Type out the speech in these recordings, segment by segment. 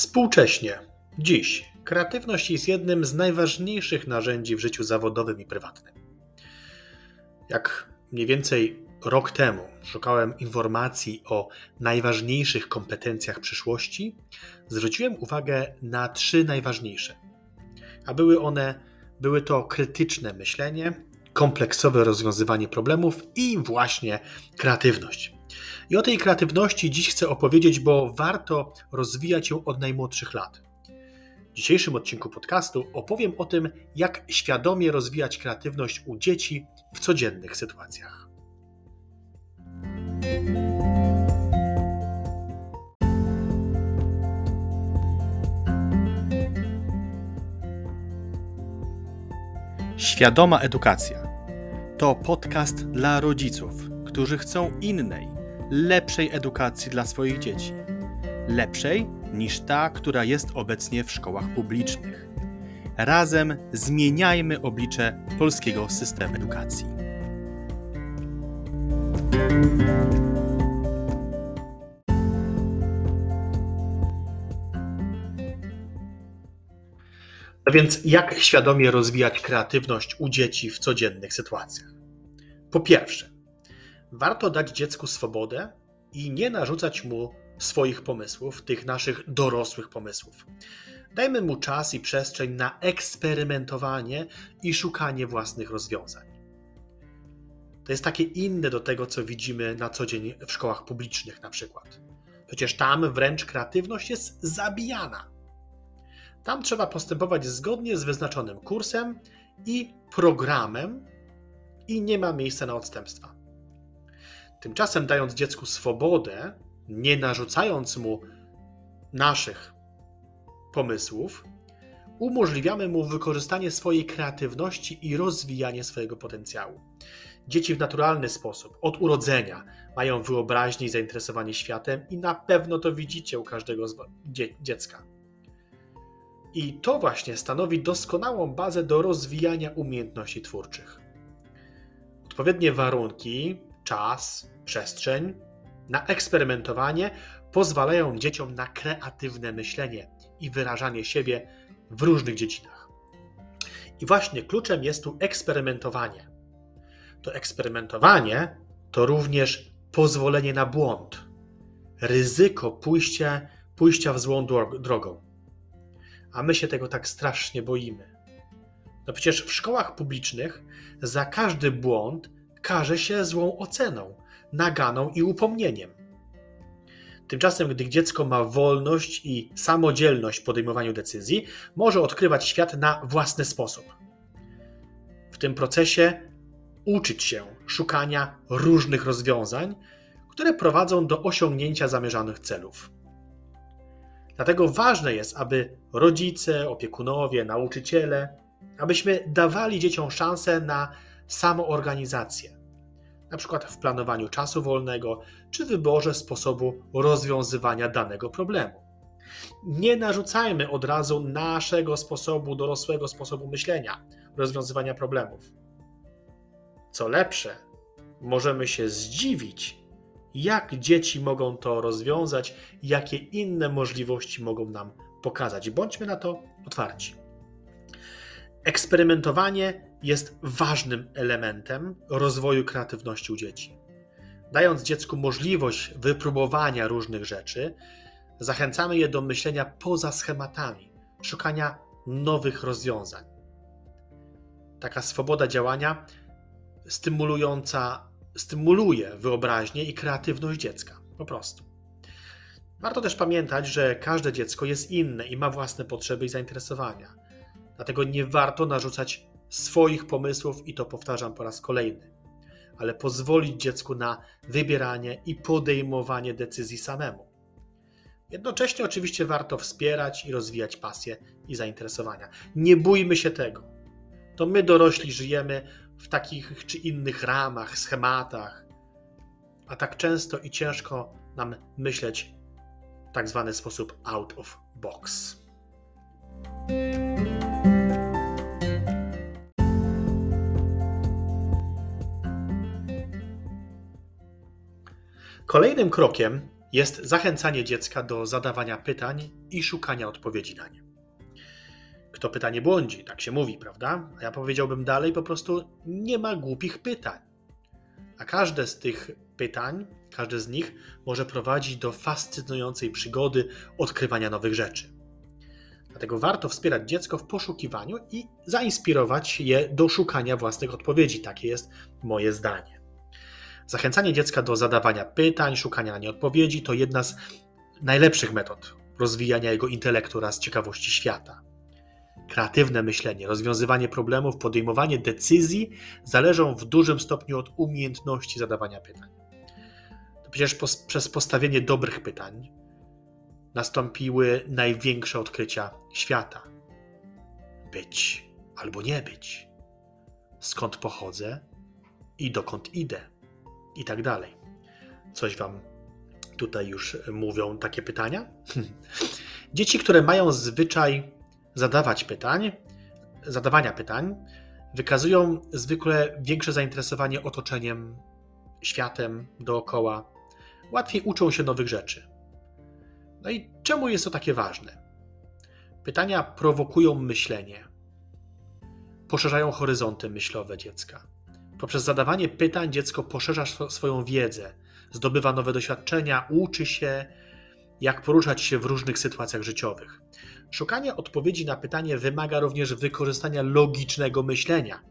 Współcześnie, dziś, kreatywność jest jednym z najważniejszych narzędzi w życiu zawodowym i prywatnym. Jak mniej więcej rok temu szukałem informacji o najważniejszych kompetencjach przyszłości, zwróciłem uwagę na trzy najważniejsze. A były one, były to krytyczne myślenie, kompleksowe rozwiązywanie problemów i właśnie kreatywność. I o tej kreatywności dziś chcę opowiedzieć, bo warto rozwijać ją od najmłodszych lat. W dzisiejszym odcinku podcastu opowiem o tym, jak świadomie rozwijać kreatywność u dzieci w codziennych sytuacjach. Świadoma edukacja to podcast dla rodziców, którzy chcą innej, lepszej edukacji dla swoich dzieci. Lepszej niż ta, która jest obecnie w szkołach publicznych. Razem zmieniajmy oblicze polskiego systemu edukacji. A więc jak świadomie rozwijać kreatywność u dzieci w codziennych sytuacjach? Po pierwsze, warto dać dziecku swobodę i nie narzucać mu swoich pomysłów, tych naszych dorosłych pomysłów. Dajmy mu czas i przestrzeń na eksperymentowanie i szukanie własnych rozwiązań. To jest takie inne do tego, co widzimy na co dzień w szkołach publicznych, na przykład. Przecież tam wręcz kreatywność jest zabijana. Tam trzeba postępować zgodnie z wyznaczonym kursem i programem, i nie ma miejsca na odstępstwa. Tymczasem, dając dziecku swobodę, nie narzucając mu naszych pomysłów, umożliwiamy mu wykorzystanie swojej kreatywności i rozwijanie swojego potencjału. Dzieci w naturalny sposób, od urodzenia, mają wyobraźnię i zainteresowanie światem, i na pewno to widzicie u każdego dzie dziecka. I to właśnie stanowi doskonałą bazę do rozwijania umiejętności twórczych. Odpowiednie warunki, czas, przestrzeń na eksperymentowanie pozwalają dzieciom na kreatywne myślenie i wyrażanie siebie w różnych dziedzinach. I właśnie kluczem jest tu eksperymentowanie. To eksperymentowanie to również pozwolenie na błąd, ryzyko pójścia, pójścia w złą drogą. A my się tego tak strasznie boimy. No przecież w szkołach publicznych za każdy błąd karze się złą oceną, naganą i upomnieniem. Tymczasem, gdy dziecko ma wolność i samodzielność w podejmowaniu decyzji, może odkrywać świat na własny sposób. W tym procesie uczyć się szukania różnych rozwiązań, które prowadzą do osiągnięcia zamierzonych celów. Dlatego ważne jest, aby rodzice, opiekunowie, nauczyciele, abyśmy dawali dzieciom szansę na samoorganizację, na przykład w planowaniu czasu wolnego czy wyborze sposobu rozwiązywania danego problemu. Nie narzucajmy od razu naszego sposobu, dorosłego sposobu myślenia, rozwiązywania problemów. Co lepsze, możemy się zdziwić, jak dzieci mogą to rozwiązać, jakie inne możliwości mogą nam pokazać. Bądźmy na to otwarci. Eksperymentowanie jest ważnym elementem rozwoju kreatywności u dzieci. Dając dziecku możliwość wypróbowania różnych rzeczy, zachęcamy je do myślenia poza schematami, szukania nowych rozwiązań. Taka swoboda działania stymulująca, stymuluje wyobraźnię i kreatywność dziecka. Po prostu. Warto też pamiętać, że każde dziecko jest inne i ma własne potrzeby i zainteresowania. Dlatego nie warto narzucać swoich pomysłów i to powtarzam po raz kolejny, ale pozwolić dziecku na wybieranie i podejmowanie decyzji samemu. Jednocześnie oczywiście warto wspierać i rozwijać pasje i zainteresowania. Nie bójmy się tego. To my dorośli żyjemy w takich czy innych ramach, schematach, a tak często i ciężko nam myśleć w tak zwany sposób out of box. Kolejnym krokiem jest zachęcanie dziecka do zadawania pytań i szukania odpowiedzi na nie. Kto pytanie błądzi, tak się mówi, prawda? A ja powiedziałbym dalej, po prostu nie ma głupich pytań. A każde z tych pytań, każde z nich może prowadzić do fascynującej przygody odkrywania nowych rzeczy. Dlatego warto wspierać dziecko w poszukiwaniu i zainspirować je do szukania własnych odpowiedzi. Takie jest moje zdanie. Zachęcanie dziecka do zadawania pytań, szukania na nie odpowiedzi to jedna z najlepszych metod rozwijania jego intelektu oraz ciekawości świata. Kreatywne myślenie, rozwiązywanie problemów, podejmowanie decyzji zależą w dużym stopniu od umiejętności zadawania pytań. To przecież przez postawienie dobrych pytań nastąpiły największe odkrycia świata. Być albo nie być. Skąd pochodzę i dokąd idę. I tak dalej. Coś wam tutaj już mówią takie pytania? Dzieci, które mają zwyczaj zadawać pytań, zadawania pytań, wykazują zwykle większe zainteresowanie otoczeniem, światem dookoła. Łatwiej uczą się nowych rzeczy. No i czemu jest to takie ważne? Pytania prowokują myślenie, poszerzają horyzonty myślowe dziecka. Poprzez zadawanie pytań dziecko poszerza swoją wiedzę, zdobywa nowe doświadczenia, uczy się, jak poruszać się w różnych sytuacjach życiowych. Szukanie odpowiedzi na pytanie wymaga również wykorzystania logicznego myślenia,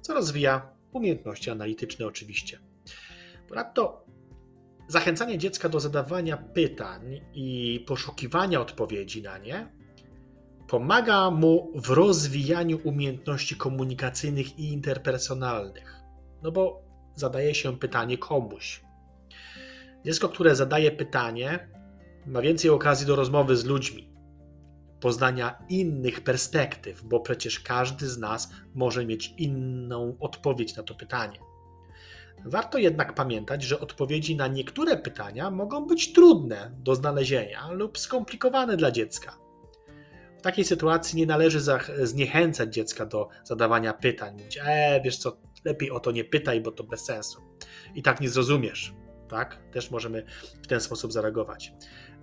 co rozwija umiejętności analityczne oczywiście. Ponadto zachęcanie dziecka do zadawania pytań i poszukiwania odpowiedzi na nie pomaga mu w rozwijaniu umiejętności komunikacyjnych i interpersonalnych. No bo zadaje się pytanie komuś. Dziecko, które zadaje pytanie, ma więcej okazji do rozmowy z ludźmi, poznania innych perspektyw, bo przecież każdy z nas może mieć inną odpowiedź na to pytanie. Warto jednak pamiętać, że odpowiedzi na niektóre pytania mogą być trudne do znalezienia lub skomplikowane dla dziecka. W takiej sytuacji nie należy zniechęcać dziecka do zadawania pytań. Mówić, e, wiesz co, lepiej o to nie pytaj, bo to bez sensu. I tak nie zrozumiesz. Tak? Też możemy w ten sposób zareagować.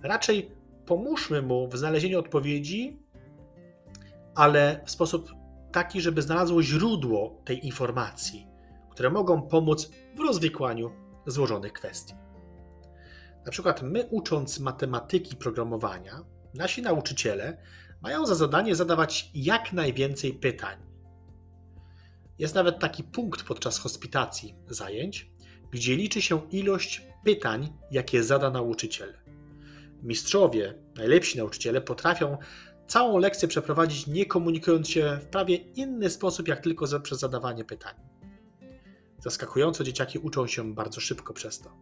Raczej pomóżmy mu w znalezieniu odpowiedzi, ale w sposób taki, żeby znalazło źródło tej informacji, które mogą pomóc w rozwikłaniu złożonych kwestii. Na przykład my ucząc matematyki programowania, nasi nauczyciele mają za zadanie zadawać jak najwięcej pytań. Jest nawet taki punkt podczas hospitacji zajęć, gdzie liczy się ilość pytań, jakie zada nauczyciel. Mistrzowie, najlepsi nauczyciele potrafią całą lekcję przeprowadzić nie komunikując się w prawie inny sposób, jak tylko przez zadawanie pytań. Zaskakująco dzieciaki uczą się bardzo szybko przez to.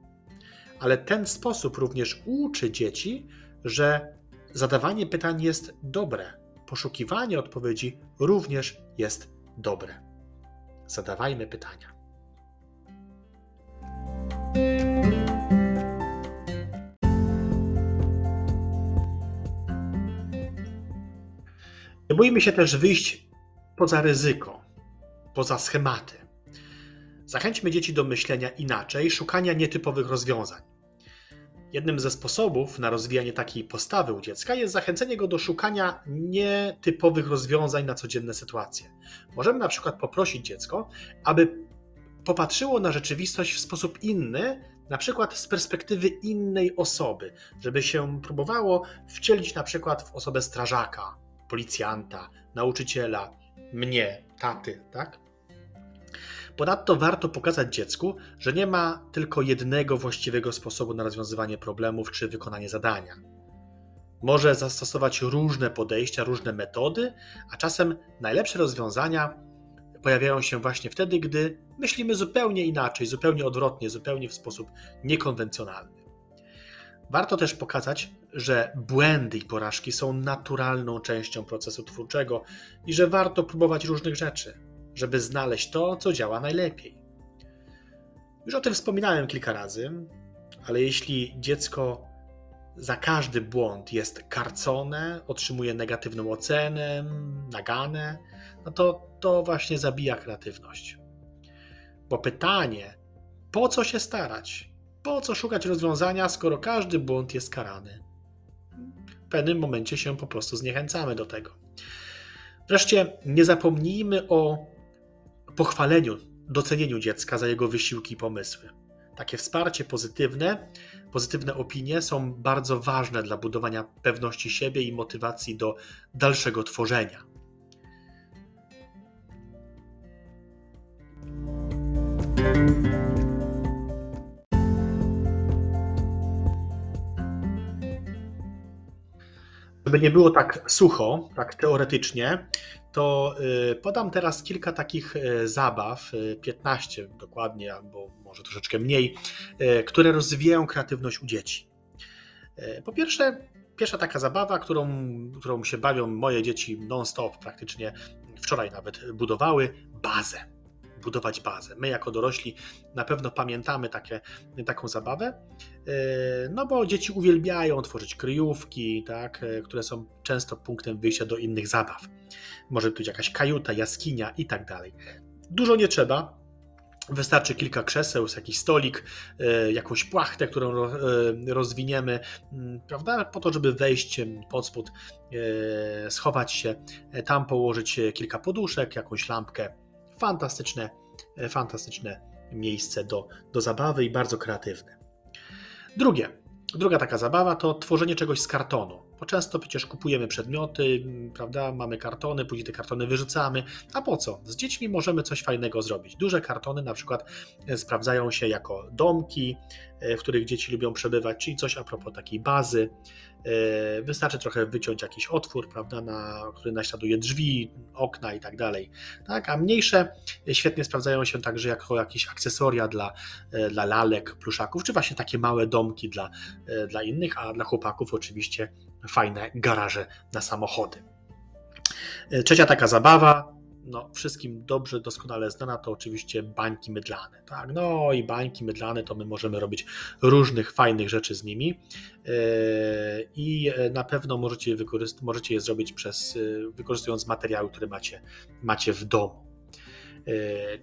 Ale ten sposób również uczy dzieci, że zadawanie pytań jest dobre, poszukiwanie odpowiedzi również jest dobre. Zadawajmy pytania. Nie bójmy się też wyjść poza ryzyko, poza schematy. Zachęćmy dzieci do myślenia inaczej, szukania nietypowych rozwiązań. Jednym ze sposobów na rozwijanie takiej postawy u dziecka jest zachęcenie go do szukania nietypowych rozwiązań na codzienne sytuacje. Możemy na przykład poprosić dziecko, aby popatrzyło na rzeczywistość w sposób inny, na przykład z perspektywy innej osoby, żeby się próbowało wcielić na przykład w osobę strażaka, policjanta, nauczyciela, mnie, taty, tak? Ponadto warto pokazać dziecku, że nie ma tylko jednego właściwego sposobu na rozwiązywanie problemów czy wykonanie zadania. Może zastosować różne podejścia, różne metody, a czasem najlepsze rozwiązania pojawiają się właśnie wtedy, gdy myślimy zupełnie inaczej, zupełnie odwrotnie, zupełnie w sposób niekonwencjonalny. Warto też pokazać, że błędy i porażki są naturalną częścią procesu twórczego i że warto próbować różnych rzeczy, żeby znaleźć to, co działa najlepiej. Już o tym wspominałem kilka razy, ale jeśli dziecko za każdy błąd jest karcone, otrzymuje negatywną ocenę, nagane, no to to właśnie zabija kreatywność. Bo pytanie, po co się starać, Po co szukać rozwiązania, skoro każdy błąd jest karany? W pewnym momencie się po prostu zniechęcamy do tego. Wreszcie nie zapomnijmy o pochwaleniu, docenieniu dziecka za jego wysiłki i pomysły. Takie wsparcie pozytywne, pozytywne opinie są bardzo ważne dla budowania pewności siebie i motywacji do dalszego tworzenia. Żeby nie było tak sucho, tak teoretycznie, to y, podam teraz kilka takich y, zabaw, 15 y, dokładnie, albo może troszeczkę mniej, które rozwijają kreatywność u dzieci. Po pierwsze, pierwsza taka zabawa, którą, którą się bawią moje dzieci non-stop, praktycznie wczoraj nawet budowały, bazę budować bazę. My, jako dorośli, na pewno pamiętamy takie, taką zabawę, no bo dzieci uwielbiają tworzyć kryjówki, tak, e, które są często punktem wyjścia do innych zabaw. Może być jakaś kajuta, jaskinia i tak dalej. Dużo nie trzeba, Wystarczy kilka krzeseł, jakiś stolik, e, jakąś płachtę, którą rozwiniemy, mm, prawda? Po to, żeby wejść pod spód, schować się, tam położyć kilka poduszek, jakąś lampkę fantastyczne, e, fantastyczne miejsce do, do zabawy i bardzo kreatywne. Drugie, druga taka zabawa to tworzenie czegoś z kartonu. Bo często przecież kupujemy przedmioty, prawda? Mamy kartony, później te kartony wyrzucamy. A po co? Z dziećmi możemy coś fajnego zrobić. Duże kartony na przykład e, sprawdzają się jako domki, e, w których dzieci lubią przebywać, czyli coś a propos takiej bazy. E, wystarczy trochę wyciąć jakiś otwór, prawda, na, który naśladuje drzwi, okna i tak dalej. Tak, a mniejsze świetnie sprawdzają się także jako jakieś akcesoria dla, dla lalek, pluszaków, czy właśnie takie małe domki dla, dla innych, a dla chłopaków oczywiście fajne garaże na samochody. E, trzecia taka zabawa, no, wszystkim dobrze, doskonale znana, to oczywiście bańki mydlane. Tak? No i bańki mydlane to my możemy robić różnych fajnych rzeczy z nimi e, i na pewno możecie je, możecie je zrobić przez, e, wykorzystując materiały, które macie, macie w domu.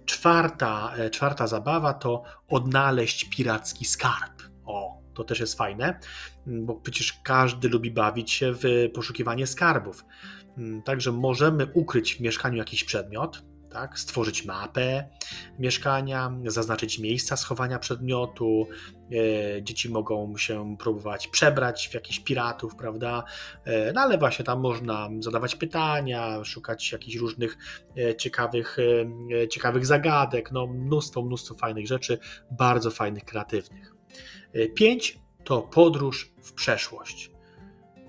Czwarta, czwarta zabawa to odnaleźć piracki skarb. O, to też jest fajne, mm, bo przecież każdy lubi bawić się w poszukiwanie skarbów. Mm, także możemy ukryć w mieszkaniu jakiś przedmiot, tak? stworzyć mapę mieszkania, zaznaczyć miejsca schowania przedmiotu. E, dzieci mogą się próbować przebrać w jakichś piratów, prawda? E, no ale właśnie tam można zadawać pytania, szukać jakichś różnych e, ciekawych, ciekawych zagadek. No, mnóstwo, mnóstwo fajnych rzeczy, bardzo fajnych, kreatywnych. Pięć to podróż w przeszłość.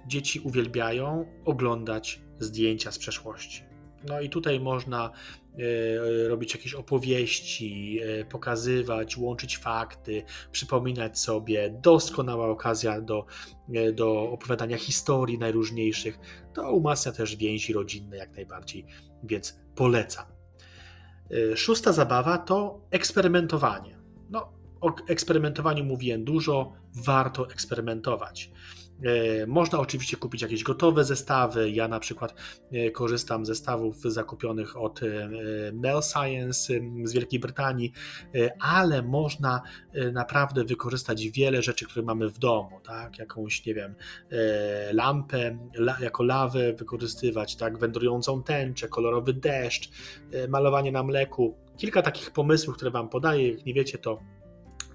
Dzieci uwielbiają oglądać zdjęcia z przeszłości. No i tutaj można e, robić jakieś opowieści, e, pokazywać, łączyć fakty, przypominać sobie. Doskonała okazja do, e, do opowiadania historii najróżniejszych. To umacnia też więzi rodzinne jak najbardziej, więc polecam. Szósta zabawa to eksperymentowanie. O eksperymentowaniu mówiłem dużo, warto eksperymentować. E, można oczywiście kupić jakieś gotowe zestawy. Ja na przykład e, korzystam z zestawów zakupionych od e, Mel Science z Wielkiej Brytanii, ale można naprawdę wykorzystać wiele rzeczy, które mamy w domu, tak? Jakąś, nie wiem, lampę jako lawę wykorzystywać, tak? Wędrującą tęczę, kolorowy deszcz, malowanie na mleku. Kilka takich pomysłów, które Wam podaję. Jak nie wiecie, to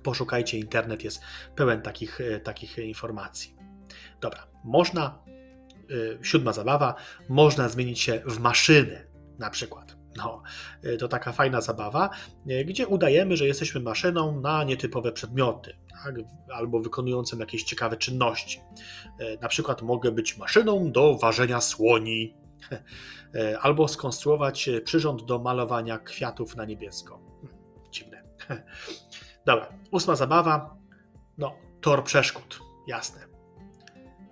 Poszukajcie, internet jest pełen takich, e, takich informacji. Dobra, można, e, siódma zabawa, można zmienić się w maszyny na przykład. No, e, to taka fajna zabawa, gdzie udajemy, że jesteśmy maszyną na nietypowe przedmioty, tak? albo wykonującym jakieś ciekawe czynności. Na przykład mogę być maszyną do ważenia słoni, albo skonstruować przyrząd do malowania kwiatów na niebiesko. Dziwne. Dobra, ósma zabawa. No, tor przeszkód, jasne.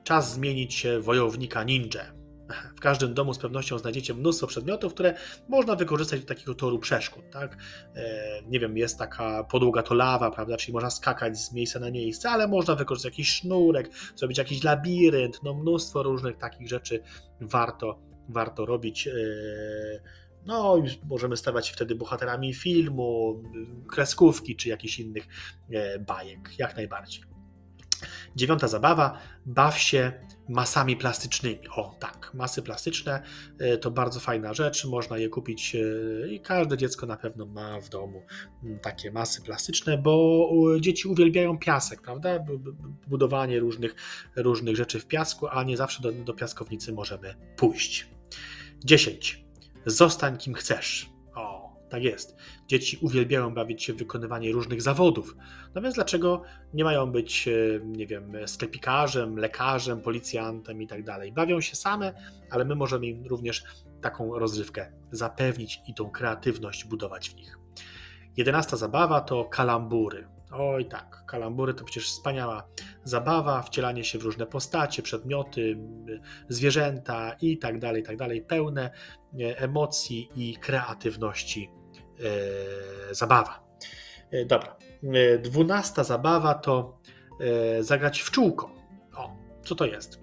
Czas zmienić się wojownika ninja. W każdym domu z pewnością znajdziecie mnóstwo przedmiotów, które można wykorzystać do takiego toru przeszkód. Tak? E, nie wiem, jest taka podłoga to lawa, prawda? Czyli można skakać z miejsca na miejsce, ale można wykorzystać jakiś sznurek, zrobić jakiś labirynt, no mnóstwo różnych takich rzeczy warto, warto robić. No, już możemy stawać się wtedy bohaterami filmu, kreskówki czy jakichś innych e, bajek, jak najbardziej. Dziewiąta zabawa, baw się masami plastycznymi. O tak, masy plastyczne e, to bardzo fajna rzecz, można je kupić e, i każde dziecko na pewno ma w domu takie masy plastyczne, bo dzieci uwielbiają piasek, prawda? Budowanie różnych, różnych rzeczy w piasku, a nie zawsze do, do piaskownicy możemy pójść. 10. Zostań kim chcesz. Tak jest. Dzieci uwielbiają bawić się w wykonywanie różnych zawodów. No więc dlaczego nie mają być, e, nie wiem, sklepikarzem, lekarzem, policjantem i tak dalej? Bawią się same, ale my możemy im również taką rozrywkę zapewnić i tą kreatywność budować w nich. Jedenasta zabawa to kalambury. Oj tak, kalambury to przecież wspaniała zabawa, wcielanie się w różne postacie, przedmioty, zwierzęta i tak dalej, i tak dalej, pełne e, emocji i kreatywności E, zabawa. E, dobra. E, dwunasta zabawa to zagrać w czółko. O, co to jest?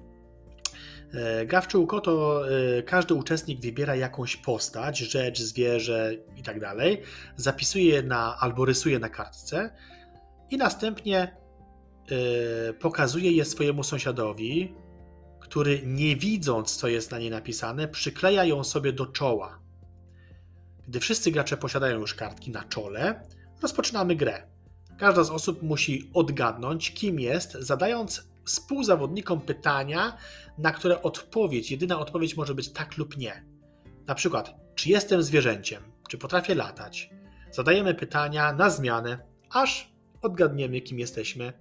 Gra w czółko to każdy uczestnik wybiera jakąś postać, rzecz, zwierzę i tak dalej, zapisuje je na, albo rysuje na kartce i następnie pokazuje je swojemu sąsiadowi, który nie widząc, co jest na niej napisane, przykleja ją sobie do czoła. Gdy wszyscy gracze posiadają już kartki na czole, rozpoczynamy grę. Każda z osób musi odgadnąć, kim jest, zadając współzawodnikom pytania, na które odpowiedź, jedyna odpowiedź może być tak lub nie. Na przykład, czy jestem zwierzęciem, czy potrafię latać. Zadajemy pytania na zmianę, aż odgadniemy, kim jesteśmy.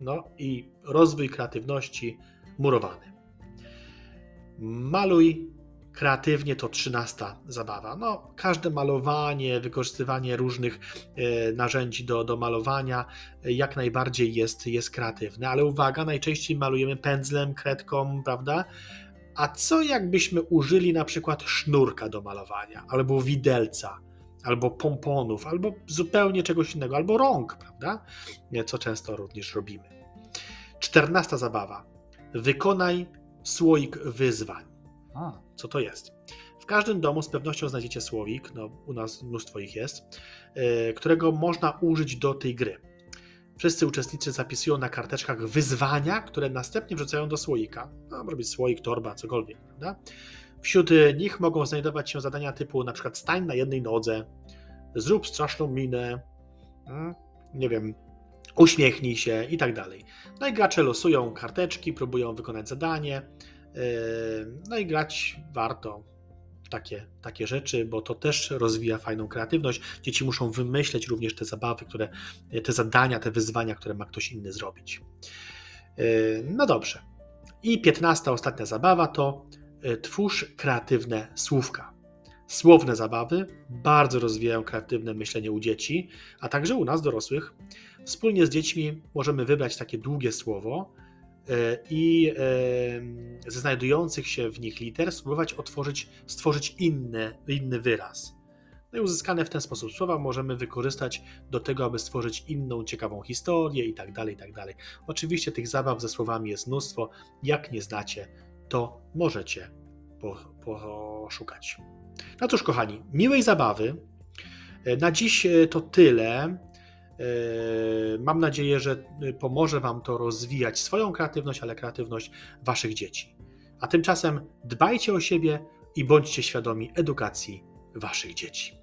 No i rozwój kreatywności murowany. Maluj kreatywnie to trzynasta zabawa. No, każde malowanie, wykorzystywanie różnych e, narzędzi do, do malowania e, jak najbardziej jest, jest kreatywne, ale uwaga, najczęściej malujemy pędzlem, kredką, prawda? A co jakbyśmy użyli na przykład sznurka do malowania, albo widelca, albo pomponów, albo zupełnie czegoś innego, albo rąk, prawda? Co często również robimy. Czternasta zabawa. Wykonaj słoik wyzwań. Co to jest? W każdym domu z pewnością znajdziecie słowik, no u nas mnóstwo ich jest, yy, którego można użyć do tej gry. Wszyscy uczestnicy zapisują na karteczkach wyzwania, które następnie wrzucają do słoika. No, może być słoik, torba, cokolwiek, prawda? Wśród nich mogą znajdować się zadania typu na przykład stań na jednej nodze, zrób straszną minę, hmm, nie wiem, uśmiechnij się i tak dalej. No i gracze losują karteczki, próbują wykonać zadanie, no i grać warto takie, takie rzeczy, bo to też rozwija fajną kreatywność. Dzieci muszą wymyśleć również te zabawy, które, te zadania, te wyzwania, które ma ktoś inny zrobić. No dobrze. I piętnasta, ostatnia zabawa to twórz kreatywne słówka. Słowne zabawy bardzo rozwijają kreatywne myślenie u dzieci, a także u nas dorosłych. Wspólnie z dziećmi możemy wybrać takie długie słowo, E, i ze znajdujących się w nich liter spróbować otworzyć, stworzyć inny, inny wyraz. No i uzyskane w ten sposób słowa możemy wykorzystać do tego, aby stworzyć inną ciekawą historię i tak dalej, i tak dalej. Oczywiście tych zabaw ze słowami jest mnóstwo. Jak nie znacie, to możecie poszukać. No cóż, kochani, miłej zabawy. E, na dziś e, to tyle. Yy, mam nadzieję, że pomoże Wam to rozwijać swoją kreatywność, ale kreatywność Waszych dzieci. A tymczasem dbajcie o siebie i bądźcie świadomi edukacji Waszych dzieci.